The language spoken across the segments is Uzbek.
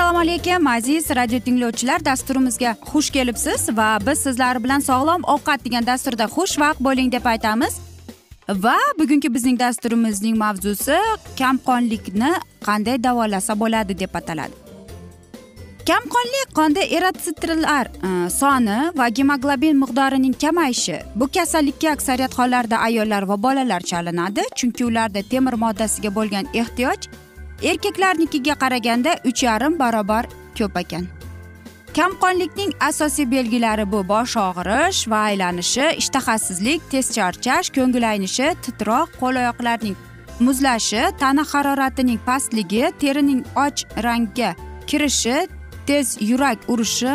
assalomu alaykum aziz radio tinglovchilar. Dasturimizga xush kelibsiz va biz sizlar bilan sog'lom ovqat degan dasturda xushvaqt bo'ling deb aytamiz. Va bugungi bizning dasturimizning mavzusi kamqonlikni qanday davolasa bo'ladi deb ataladi. Kamqonlik qonda erotsitrillar e, soni va gemoglobin miqdorining kamayishi. Bu kasallikka aksariyat hollarda ayollar va bolalar chalinadi chunki ularda temir moddasiga bo'lgan ehtiyoj erkaklarnikiga qaraganda uch yarim barobar ko'p ekan. Kamqonlikning asosiy belgilari bu bosh og'rish va aylanishi ishtahasizlik tez charchash ko'ngil aynishi titroq qo'l oyoqlarning muzlashi tana haroratining pastligi terining och rangga kirishi tez yurak urishi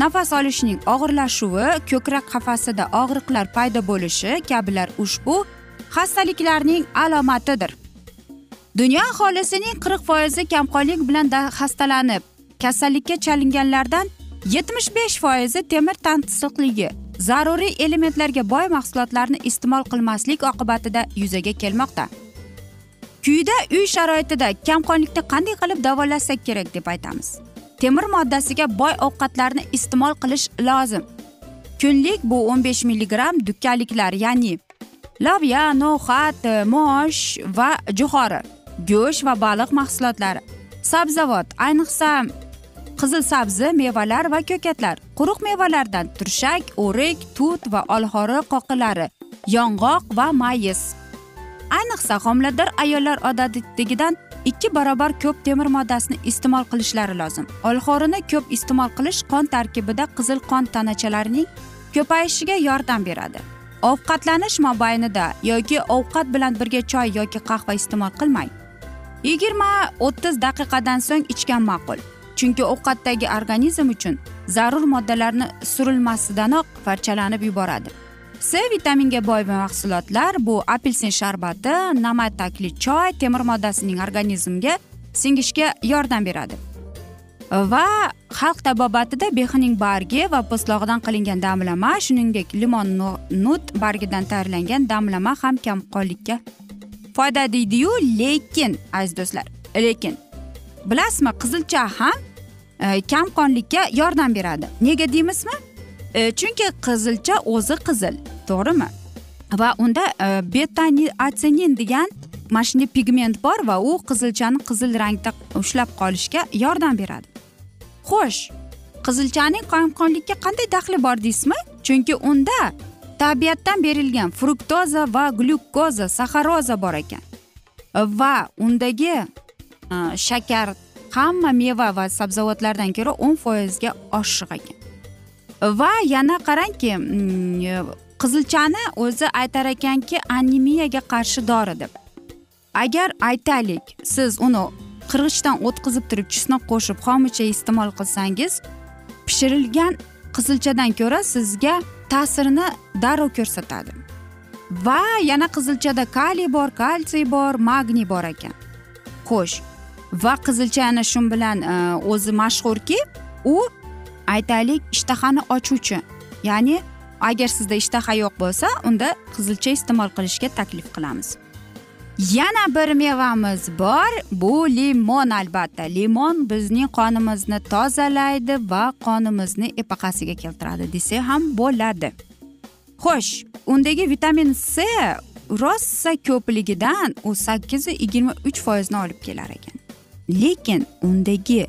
nafas olishning og'irlashuvi ko'krak qafasida og'riqlar paydo bo'lishi kabilar ushbu xastaliklarning alomatidir. Dunyo aholisining qirq foizi kamqonlik bilan xastalanib kasallikka chalinganlardan yetmish besh foizi temir tansiqligi zaruriy elementlarga boy mahsulotlarni iste'mol qilmaslik oqibatida yuzaga kelmoqda. Quyida uy sharoitida kamqonlikni qanday qilib davolasak kerak deb aytamiz. Temir moddasiga boy ovqatlarni iste'mol qilish lozim. Kunlik bu o'n besh milligramm dukkaliklar ya'ni lavya no'xat mosh va jo'xori go'sht va baliq mahsulotlari sabzavot ayniqsa qizil sabzi mevalar va ko'katlar quruq mevalardan turshak o'rik tut va olxori qoqilari yong'oq va mayiz. Ayniqsa homilador ayollar odatdagidan ikki barobar ko'p temir moddasini iste'mol qilishlari lozim. Olxorini ko'p iste'mol qilish qon tarkibida qizil qon tanachalarining ko'payishiga yordam beradi. Ovqatlanish mobaynida yoki ovqat bilan birga choy yoki qahva iste'mol qilmang. Yigirma o'ttiz daqiqadan so'ng ichgan ma'qul chunki ovqatdagi organizm uchun zarur moddalarni surilmasidanoq parchalanib yuboradi. C vitaminga boy mahsulotlar bu apelsin sharbati namatakli choy temir moddasining organizmga singishga yordam beradi. Va xalq tabobatida behining bargi va po'stlog'idan qilingan damlama shuningdek limon nut bargidan tayyorlangan damlama ham kamqonlikka foyda deydiyu lekin aziz do'stlar lekin bilasizmi qizilcha ham e, kamqonlikka yordam beradi. Nega deymizmi? E, chunki qizilcha o'zi qizil to'g'rimi? Va unda e, betaniatsenin degan mana shunday pigment bor va u qizilchani qizil rangda ushlab qolishga yordam beradi. Xo'sh qizilchaning qonqonlikka qanday daxli bor deysizmi? Chunki unda tabiatdan berilgan fruktoza va glyukoza saxaroza bor ekan. Va undagi e, shakar hamma meva va sabzavotlardan ko'ra o'n foizga oshiq ekan. Va yana qarangki mm, e, qizilchani o'zi aytar ekanki anemiyaga qarshi dori deb. Agar aytaylik siz uni qirg'ichdan o'tkazib turib chesnok qo'shib xomicha iste'mol qilsangiz pishirilgan qizilchadan ko'ra sizga ta'sirini darrov ko'rsatadi. Va yana qizilchada kaliy bor kalsiy bor magniy bor ekan. Xo'sh va qizilcha ana shu bilan e, o'zi mashhurki u aytaylik ishtahani ochuvchi. Ya'ni agar sizda ishtaha yo'q bo'lsa unda qizilcha iste'mol qilishga taklif qilamiz. Yana bir mevamiz bor. Bu limon albatta. Limon bizning qonimizni tozalaydi va qonimizni epaqasiga keltiradi desak ham bo'ladi. Xo'sh undagi vitamin c rosa ko'pligidan u sakkiz yigirma uch foizni olib kelar ekan. Lekin undagi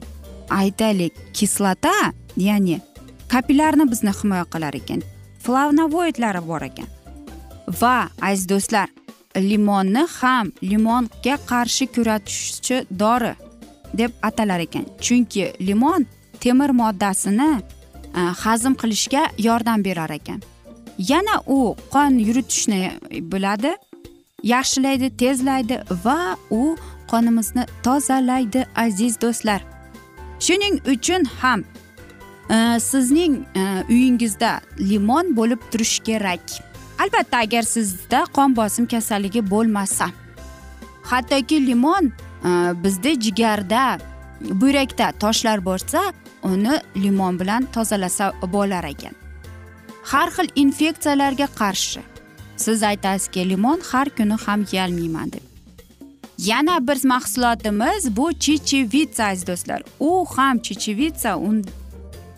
aytaylik kislota ya'ni kapillarni bizni himoya qilar ekan. Flavonoidlari bor ekan. Va aziz do'stlar limonni ham limonga qarshi kuratuvchi dori deb atalar ekan. Chunki limon temir moddasini e, hazm qilishga yordam berar ekan. Yana u qon yuritishni biladi yaxshilaydi tezlaydi va u qonimizni tozalaydi aziz do'stlar. Shuning uchun ham e, sizning e, uyingizda limon bo'lib turishi kerak. Albatta agar sizda qon bosim kasalligi bo'lmasa hattoki limon e, bizda jigarda buyrakda toshlar bo'lsa uni limon bilan tozalasa bo'lar ekan. Har xil infeksiyalarga qarshi siz aytasizki limon har kuni ham yeyolmayman deb. Yana bir mahsulotimiz bu chechevitsa aziz do'stlar. U ham chechevitsa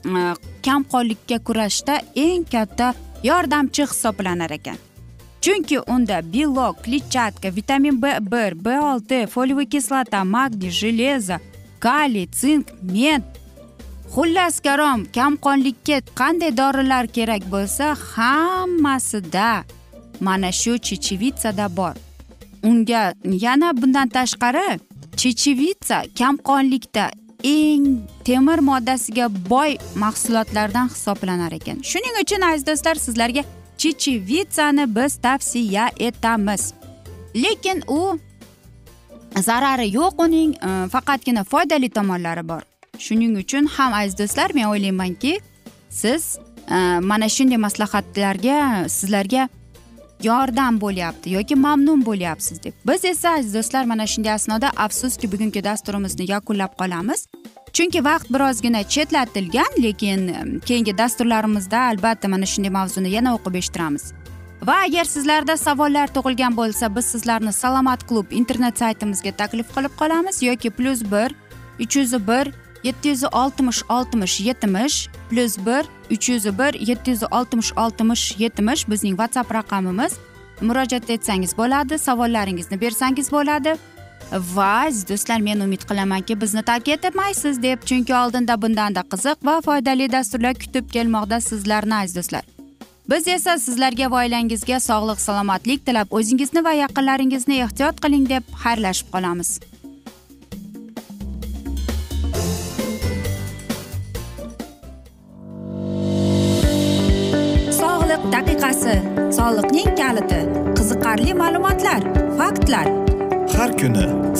e, kamqonlikka kurashishda eng katta yordamchi hisoblanar ekan. Chunki unda belok kletchatka vitamin b bir b olti foliyaviy kislota magniy железо kaliy sink men. Xullas karom kamqonlikka qanday dorilar kerak bo'lsa hammasida mana shu chechevitsada bor. Unga yana bundan tashqari chechevitsa kamqonlikda eng temir moddasiga boy mahsulotlardan hisoblanar ekan. Shuning uchun aziz do'stlar sizlarga chechevitsani biz tavsiya etamiz. Lekin u zarari yo'q uning e, faqatgina foydali tomonlari bor. Shuning uchun ham aziz do'stlar men o'ylaymanki siz e, mana shunday maslahatlarga sizlarga yordam bo'lyapti yoki mamnun bo'lyapsiz deb. Biz esa aziz do'stlar mana shunday asnoda afsuski bugungi dasturimizni yakunlab qolamiz. Chunki vaqt birozgina chetlatilgan lekin keyingi dasturlarimizda albatta mana shunday mavzuni yana o'qib eshittiramiz. Va agar sizlarda savollar tug'ilgan bo'lsa biz sizlarni salomat klub internet saytimizga taklif qilib qolamiz yoki plyus bir uch yuz bir yetti yuz oltmish oltmish yetmish plyus bir uch yuz bir yetti yuz oltmish oltmish yetmish bizning whatsapp raqamimiz. Murojaat etsangiz bo'ladi savollaringizni bersangiz bo'ladi. Va aziz do'stlar men umid qilamanki bizni tark etmaysiz deb chunki oldinda bundanda qiziq va foydali dasturlar kutib kelmoqda sizlarni aziz do'stlar. Biz esa sizlarga va oilangizga sog'lik salomatlik tilab o'zingizni va yaqinlaringizni ehtiyot qiling deb xayrlashib qolamiz.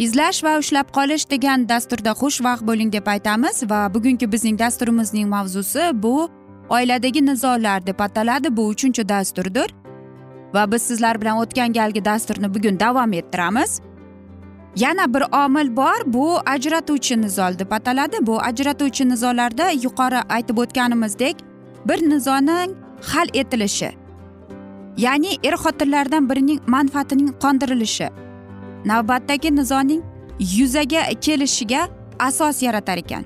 izlash va ushlab qolish degan dasturda xushvaqt bo'ling deb aytamiz va bugungi bizning dasturimizning mavzusi bu oiladagi nizolar deb ataladi. Bu uchinchi dasturdir va biz sizlar bilan o'tgan galgi dasturni bugun davom ettiramiz. Yana bir omil bor bu ajratuvchi nizol deb ataladi. Bu ajratuvchi nizolarda yuqori aytib o'tganimizdek bir nizoning hal etilishi ya'ni er xotinlardan birining manfaatining qondirilishi navbatdagi nizoning yuzaga kelishiga asos yaratar ekan.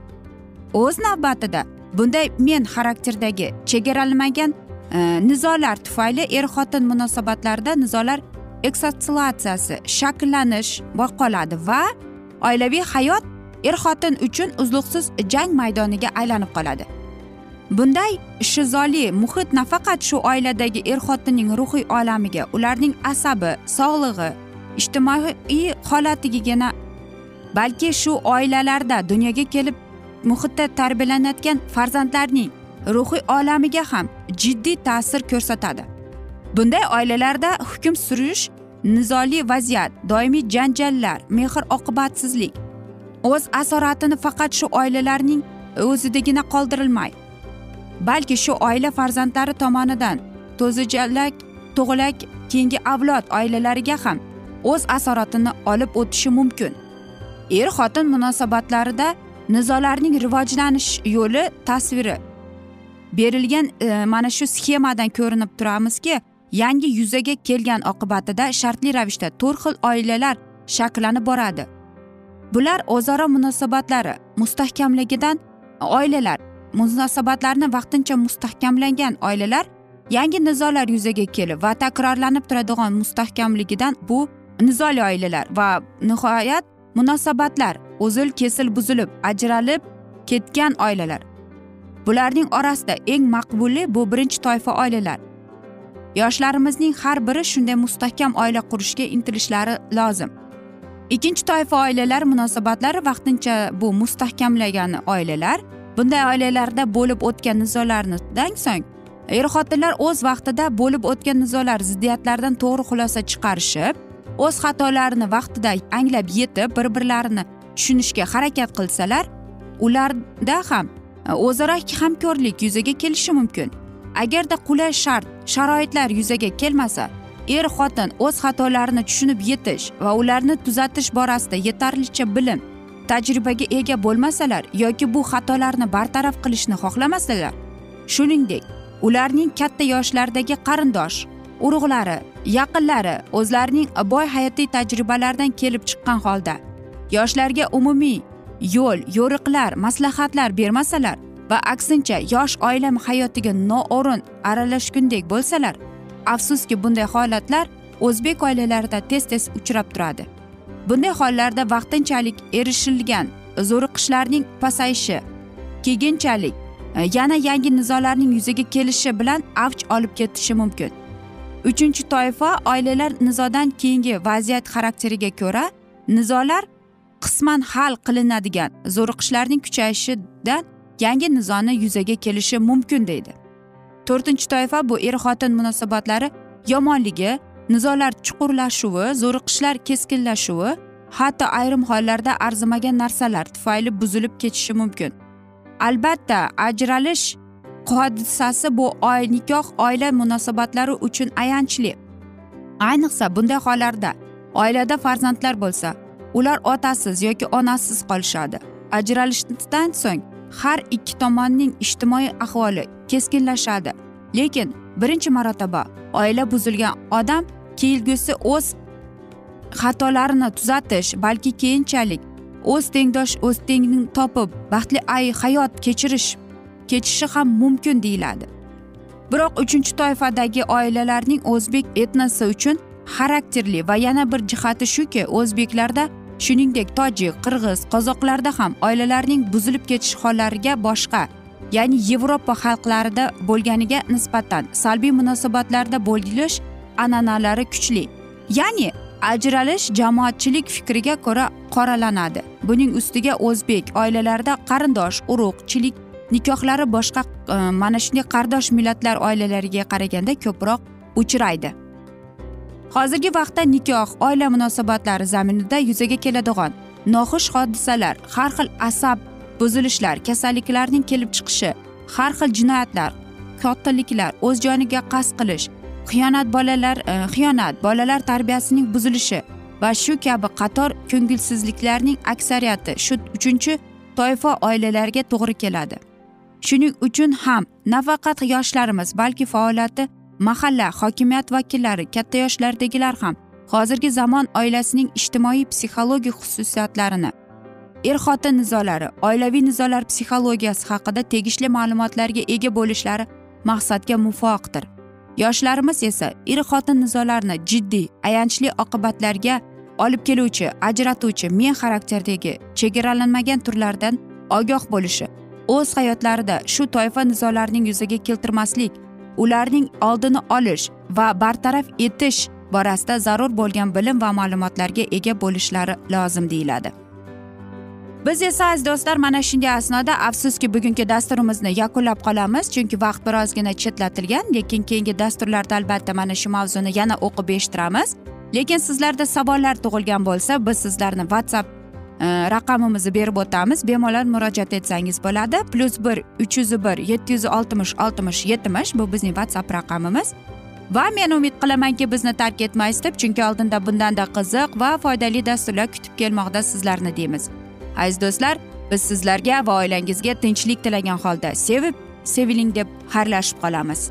O'z navbatida bunday men xarakterdagi chegaralanmagan e, nizolar tufayli er xotin munosabatlarida nizolar eksotsiatsiyasi shakllanish qoladi va oilaviy hayot er xotin uchun uzluqsiz jang maydoniga aylanib qoladi. Bunday shizoli muhit nafaqat shu oiladagi er xotinning ruhiy olamiga ularning asabi sog'lig'i ijtimoiy holatigagina balki shu oilalarda dunyoga kelib muhitda tarbiyalanayotgan farzandlarning ruhiy olamiga ham jiddiy ta'sir ko'rsatadi. Bunday oilalarda hukm surish nizoli vaziyat doimiy janjallar mehr oqibatsizlik o'z asoratini faqat shu oilalarning o'zidagina qoldirilmay balki shu oila farzandlari tomonidan to'zijalak tug'ilak keyingi avlod oilalariga ham o'z asoratini olib o'tishi mumkin. Er xotin munosabatlarida nizolarning rivojlanish yo'li tasviri. Berilgan e, mana shu sxemadan ko'rinib turamizki yangi yuzaga kelgan oqibatida shartli ravishda to'rt xil oilalar shakllanib boradi. Bular o'zaro munosabatlari mustahkamligidan e, oilalar munosabatlarni vaqtincha mustahkamlangan oilalar yangi nizolar yuzaga kelib va takrorlanib turadigan mustahkamligidan bu nizoli oilalar va nihoyat munosabatlar uzil kesil buzilib ajralib ketgan oilalar. Bularning orasida eng maqbuli bu birinchi toifa oilalar. Yoshlarimizning har biri shunday mustahkam oila qurishga intilishlari lozim. Ikkinchi toifa oilalar munosabatlari vaqtincha bu mustahkamlagan oilalar. Bunday oilalarda bo'lib o'tgan nizolardan so'ng er xotinlar o'z vaqtida bo'lib o'tgan nizolar ziddiyatlardan to'g'ri xulosa chiqarishib o'z xatolarini vaqtida anglab yetib bir birlarini tushunishga harakat qilsalar ularda ham e, o'zaro hamkorlik yuzaga kelishi mumkin. Agarda qulay shart sharoitlar yuzaga kelmasa er xotin o'z xatolarini tushunib yetish va ularni tuzatish borasida yetarlicha bilim tajribaga ega bo'lmasalar yoki bu xatolarni bartaraf qilishni xohlamasalar shuningdek ularning katta yoshlardagi qarindosh urug'lari yaqinlari o'zlarining boy hayotiy tajribalaridan kelib chiqqan holda yoshlarga umumiy yo'l yo'riqlar maslahatlar bermasalar va aksincha yosh oila hayotiga noo'rin aralashgundek bo'lsalar afsuski bunday holatlar o'zbek oilalarida tez tez uchrab turadi. Bunday hollarda vaqtinchalik erishilgan zo'riqishlarning pasayishi keyinchalik e, yana yangi nizolarning yuzaga kelishi bilan avj olib ketishi mumkin. Uchinchi toifa oilalar nizodan keyingi vaziyat xarakteriga ko'ra nizolar qisman hal qilinadigan zo'riqishlarning kuchayishidan yangi nizoni yuzaga kelishi mumkin deydi. To'rtinchi toifa bu er xotin munosabatlari yomonligi nizolar chuqurlashuvi zo'riqishlar keskinlashuvi hatto ayrim hollarda arzimagan narsalar tufayli buzilib ketishi mumkin. Albatta ajralish hodisasi bu oy nikoh oila munosabatlari uchun ayanchli. Ayniqsa bunday hollarda oilada farzandlar bo'lsa ular otasiz yoki onasiz qolishadi. Ajralishdan so'ng har ikki tomonning ijtimoiy ahvoli keskinlashadi. Lekin birinchi marotaba oila buzilgan odam kelgusi o'z xatolarini tuzatish balki keyinchalik o'z tengdosh o'z tengini topib baxtli ay hayot kechirish ketishi ham mumkin deyiladi. Biroq uchinchi toifadagi oilalarning o'zbek etnosi uchun xarakterli va yana bir jihati shuki o'zbeklarda shuningdek tojik qirg'iz qozoqlarda ham oilalarning buzilib ketish hollariga boshqa ya'ni yevropa xalqlarida bo'lganiga nisbatan salbiy munosabatlarda bo'lish an'analari kuchli. Ya'ni ajralish jamoatchilik fikriga ko'ra qoralanadi. Buning ustiga o'zbek oilalarida qarindosh urug'chilik nikohlari boshqa e, mana shunday qardosh millatlar oilalariga qaraganda ko'proq uchraydi. Hozirgi vaqtda nikoh oila munosabatlari zaminida yuzaga keladigan noxush hodisalar har xil asab buzilishlar kasalliklarning kelib chiqishi har xil jinoyatlar qotilliklar o'z joniga qasd qilish xiyonat bolalar e, xiyonat bolalar tarbiyasining buzilishi va shu kabi qator ko'ngilsizliklarning aksariyati shu uchinchi toifa oilalarga to'g'ri keladi. Shuning uchun ham nafaqat yoshlarimiz balki faoliyati mahalla hokimiyat vakillari katta yoshlardagilar ham hozirgi zamon oilasining ijtimoiy psixologik xususiyatlarini er xotin nizolari oilaviy nizolar psixologiyasi haqida tegishli ma'lumotlarga ega bo'lishlari maqsadga muvofiqdir. Yoshlarimiz esa er xotin nizolarini jiddiy ayanchli oqibatlarga olib keluvchi ajratuvchi men xarakterdagi chegaralanmagan turlaridan ogoh bo'lishi o'z hayotlarida shu toifa nizolarning yuzaga keltirmaslik ularning oldini olish va bartaraf etish borasida zarur bo'lgan bilim va ma'lumotlarga ega bo'lishlari lozim deyiladi. Biz esa aziz do'stlar mana shunday asnoda afsuski bugungi dasturimizni yakunlab qolamiz chunki vaqt birozgina chetlatilgan lekin keyingi dasturlarda albatta mana shu mavzuni yana o'qib eshittiramiz. Lekin sizlarda savollar tug'ilgan bo'lsa biz sizlarni whatsapp raqamimizni berib o'tamiz bemalol murojaat etsangiz bo'ladi plyus bir uch yuz bir yetti yuz oltmish oltmish yetmish bu bizning whatsapp raqamimiz va men umid qilamanki bizni tark etmaysiz deb chunki oldinda bundanda qiziq va foydali dasturlar kutib kelmoqda sizlarni deymiz aziz do'stlar biz sizlarga va oilangizga tinchlik tilagan holda sevib seviling deb xayrlashib qolamiz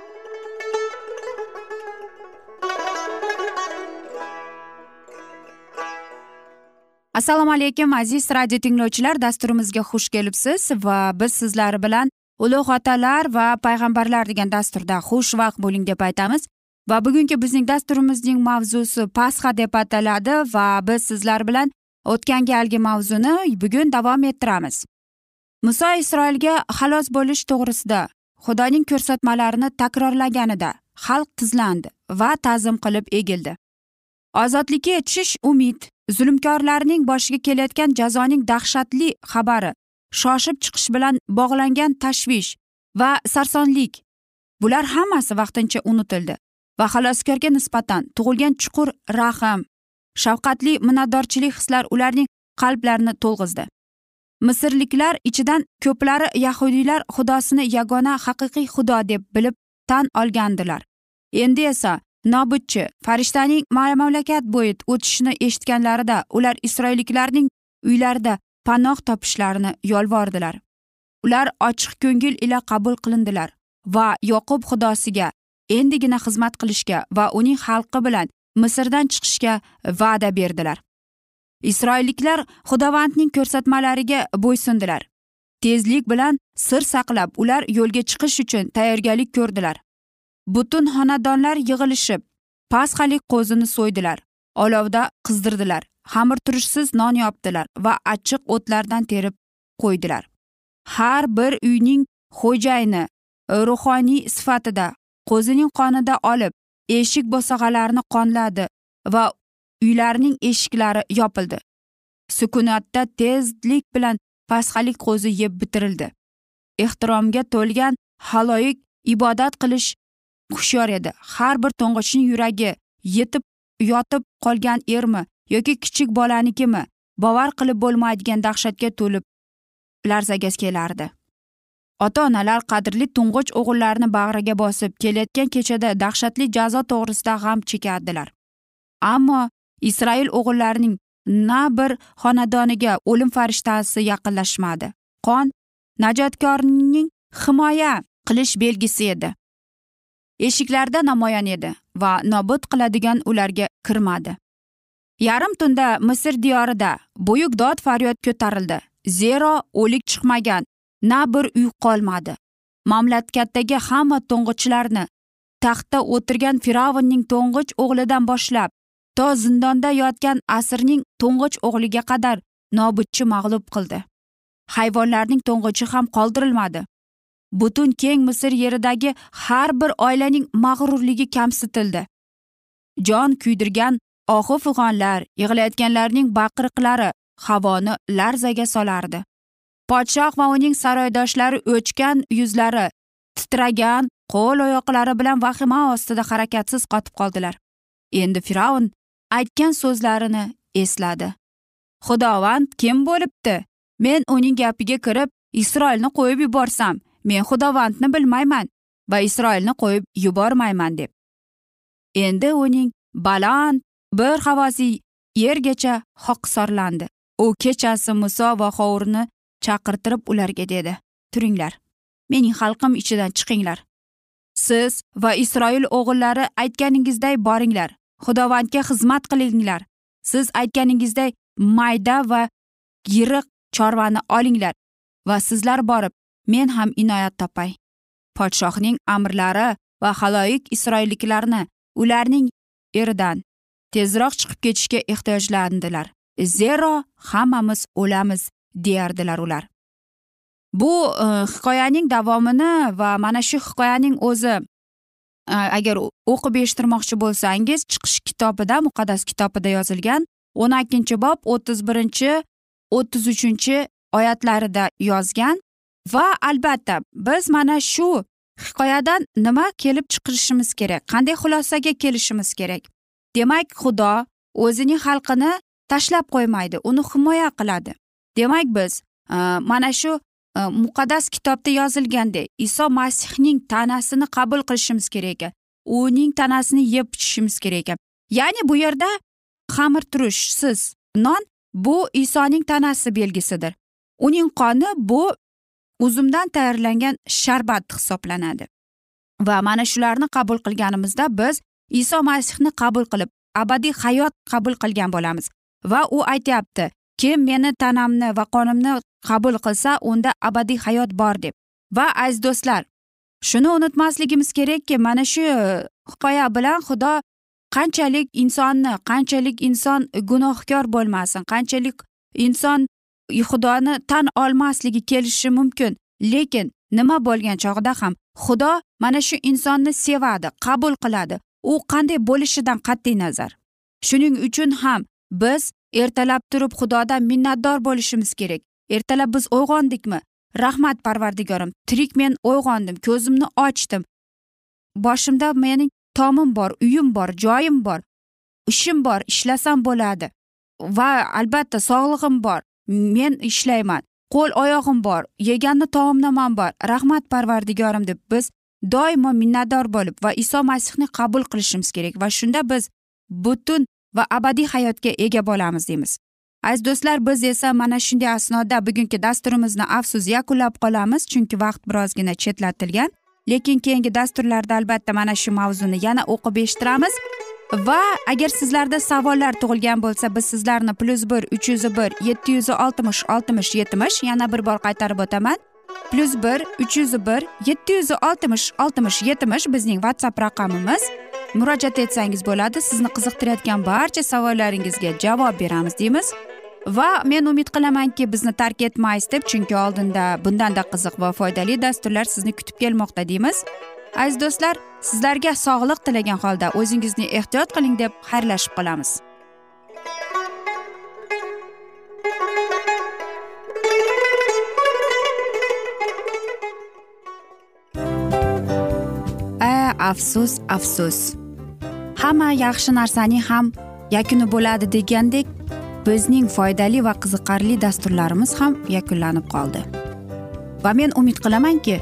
Assalomu alaykum aziz radio tinglovchilar dasturimizga xush kelibsiz va biz sizlar bilan ulug' otalar va payg'ambarlar degan dasturda xushvaqt bo'ling deb aytamiz. Va bugungi bizning dasturimizning mavzusi pasxa deb ataladi va biz sizlar bilan o'tgan galgi mavzuni bugun davom ettiramiz. Muso isroilga xalos bo'lish to'g'risida xudoning ko'rsatmalarini takrorlaganida xalq tizlandi va ta'zim qilib egildi. Ozodlikka yetishish umid zulmkorlarning boshiga kelayotgan jazoning dahshatli xabari shoshib chiqish bilan bog'langan tashvish va sarsonlik. Bular hammasi vaqtincha unutildi va xaloskorga nisbatan tug'ilgan chuqur rahm shafqatli minnatdorchilik hislar ularning qalblarini to'lg'izdi. Misrliklar ichidan ko'plari yahudiylar xudosini yagona haqiqiy xudo deb bilib tan olgandilar. Endi esa nobudchi farishtaning mamlakat bo'yi o'tishini eshitganlarida ular isroilliklarning uylarida panoh topishlarini yolvordilar. Ular ochiq ko'ngil ila qabul qilindilar va yoqub xudosiga endigina xizmat qilishga va uning xalqi bilan misrdan chiqishga va'da berdilar. Isroilliklar xudovandning ko'rsatmalariga bo'ysundilar. Tezlik bilan sir saqlab ular yo'lga chiqish uchun tayyorgarlik ko'rdilar. Butun xonadonlar yig'ilishib pasxalik qo'zini so'ydilar olovda qizdirdilar xamirturishsiz non yopdilar va achchiq o'tlardan terib qo'ydilar. Har bir uyning xo'jayini ruhoniy sifatida qo'zining qonida olib eshik bo'sag'alarini qonladi va uylarning eshiklari yopildi. Sukunatda tezlik bilan pasxalik qo'zi yeb bitirildi. Ehtiromga to'lgan haloyiq ibodat qilish hushyor edi. Har bir to'ng'ichning yuragi yetib yotib qolgan ermi yoki kichik bolanikimi bovar qilib bo'lmaydigan dahshatga to'lib larzaga kelardi. Ota onalar qadrli to'ng'ich o'g'illarini bag'riga bosib kelayotgan kechada dahshatli jazo to'g'risida g'am chekardilar. Ammo isroil o'g'illarining na bir xonadoniga o'lim farishtasi yaqinlashmadi. Qon najotkorning himoya qilish belgisi edi. Eshiklarda namoyon edi va nobud qiladigan ularga kirmadi. Yarim tunda misr diyorida buyuk dod faryod ko'tarildi. Zero o'lik chiqmagan na bir uy qolmadi. Mamlakatdagi hamma to'ng'ichlarni taxtda o'tirgan fir'avnning to'ng'ich o'g'lidan boshlab to zindonda yotgan asrning to'ng'ich o'g'liga qadar nobudchi mag'lub qildi. Hayvonlarning to'ng'ichi ham qoldirilmadi. Butun keng misr yeridagi har bir oilaning mag'rurligi kamsitildi. Jon kuydirgan ohu fig'onlar yig'layotganlarning baqiriqlari havoni larzaga solardi. Podshoh va uning saroydoshlari o'chgan yuzlari titragan qo'l oyoqlari bilan vahima ostida harakatsiz qotib qoldilar. Endi fir'avn aytgan so'zlarini esladi. Xudovand kim bo'libdi? Men uning gapiga kirib isroilni qo'yib yuborsam men xudovandni bilmayman va isroilni qo'yib yubormayman deb. Endi uning baland bir havosi yergacha hoqisorlandi u kechasi muso va hovurni chaqirtirib ularga dedi. Turinglar mening xalqim ichidan chiqinglar. Siz va isroil o'g'illari aytganingizday boringlar. Xudovandga xizmat qilinglar. Siz aytganingizday mayda va yiriq chorvani olinglar va sizlar borib men ham inoyat topay. Podshohning amrlari va haloyiq isroilliklarni ularning eridan tezroq chiqib ketishga ehtiyojlandilar. Zero hammamiz o'lamiz deyardilar ular. Bu e, hikoyaning davomini va mana shu hikoyaning o'zi e, agar o'qib eshittirmoqchi bo'lsangiz chiqish kitobida muqaddas kitobida yozilgan o'n ikkinchi bob o'ttiz birinchi o'ttiz uchinchi oyatlarida yozgan va albatta biz mana shu hikoyadan nima kelib chiqishimiz kerak? Qanday xulosaga kelishimiz kerak? Demak xudo o'zining xalqini tashlab qo'ymaydi uni himoya qiladi. Demak biz e, mana shu e, muqaddas kitobda yozilgandek iso masihning tanasini qabul qilishimiz kerak ekan. Uning tanasini yeb ichishimiz kerak ekan. Ya'ni bu yerda xamir turishsiz non bu isoning tanasi belgisidir. Uning qoni bu uzumdan tayyorlangan sharbat hisoblanadi. Va mana shularni qabul qilganimizda biz iso masihni qabul qilib abadiy hayot qabul qilgan bo'lamiz. Va u aytyapti kim meni tanamni va qonimni qabul qilsa unda abadiy hayot bor deb. Va aziz do'stlar shuni unutmasligimiz kerakki mana shu hikoya bilan xudo qanchalik insonni qanchalik inson gunohkor bo'lmasin qanchalik inson xudoni tan olmasligi kelishi mumkin. Lekin nima bo'lgan chog'ida ham xudo mana shu insonni sevadi qabul qiladi. U qanday bo'lishidan qat'iy nazar. Shuning uchun ham biz ertalab turib xudodan minnatdor bo'lishimiz kerak. Ertalab biz uyg'ondikmi? Rahmat parvardigorim. Tirik men uyg'ondim ko'zimni ochdim. Boshimda mening tomim bor uyim bor joyim bor ishim bor ishlasam bo'ladi. Va albatta sog'lig'im bor. Men ishlayman. Qo'l oyog'im bor. Yeganni taomnomam bor. Rahmat parvardigorim deb biz doimo minnatdor bo'lib va iso masihni qabul qilishimiz kerak va shunda biz butun va abadiy hayotga ega bo'lamiz deymiz. Aziz do'stlar biz esa mana shunday asnoda bugungi dasturimizni afsus yakunlab qolamiz chunki vaqt birozgina chetlatilgan. Lekin keyingi dasturlarda albatta mana shu mavzuni yana o'qib eshittiramiz. Va agar sizlarda savollar tug'ilgan bo'lsa biz sizlarni plyus bir uch yuz bir yetti yuz oltmish oltmish yetmish yana bir bor qaytarib o'taman. Plyus bir uch yuz bir yetti yuz oltmish oltmish yetmish bizning whatsapp raqamimiz. Murojaat etsangiz bo'ladi sizni qiziqtirayotgan barcha savollaringizga javob beramiz deymiz. Va men umid qilamanki bizni tark etmaysiz deb chunki oldinda bundanda qiziq va foydali dasturlar sizni kutib kelmoqda deymiz. Aziz do'stlar sizlarga sog'liq tilagan holda o'zingizni ehtiyot qiling deb xayrlashib qolamiz. A afsus afsus. Hamma yaxshi narsaning ham yakuni bo'ladi degandek bizning foydali va qiziqarli dasturlarimiz ham yakunlanib qoldi. Va men umid qilamanki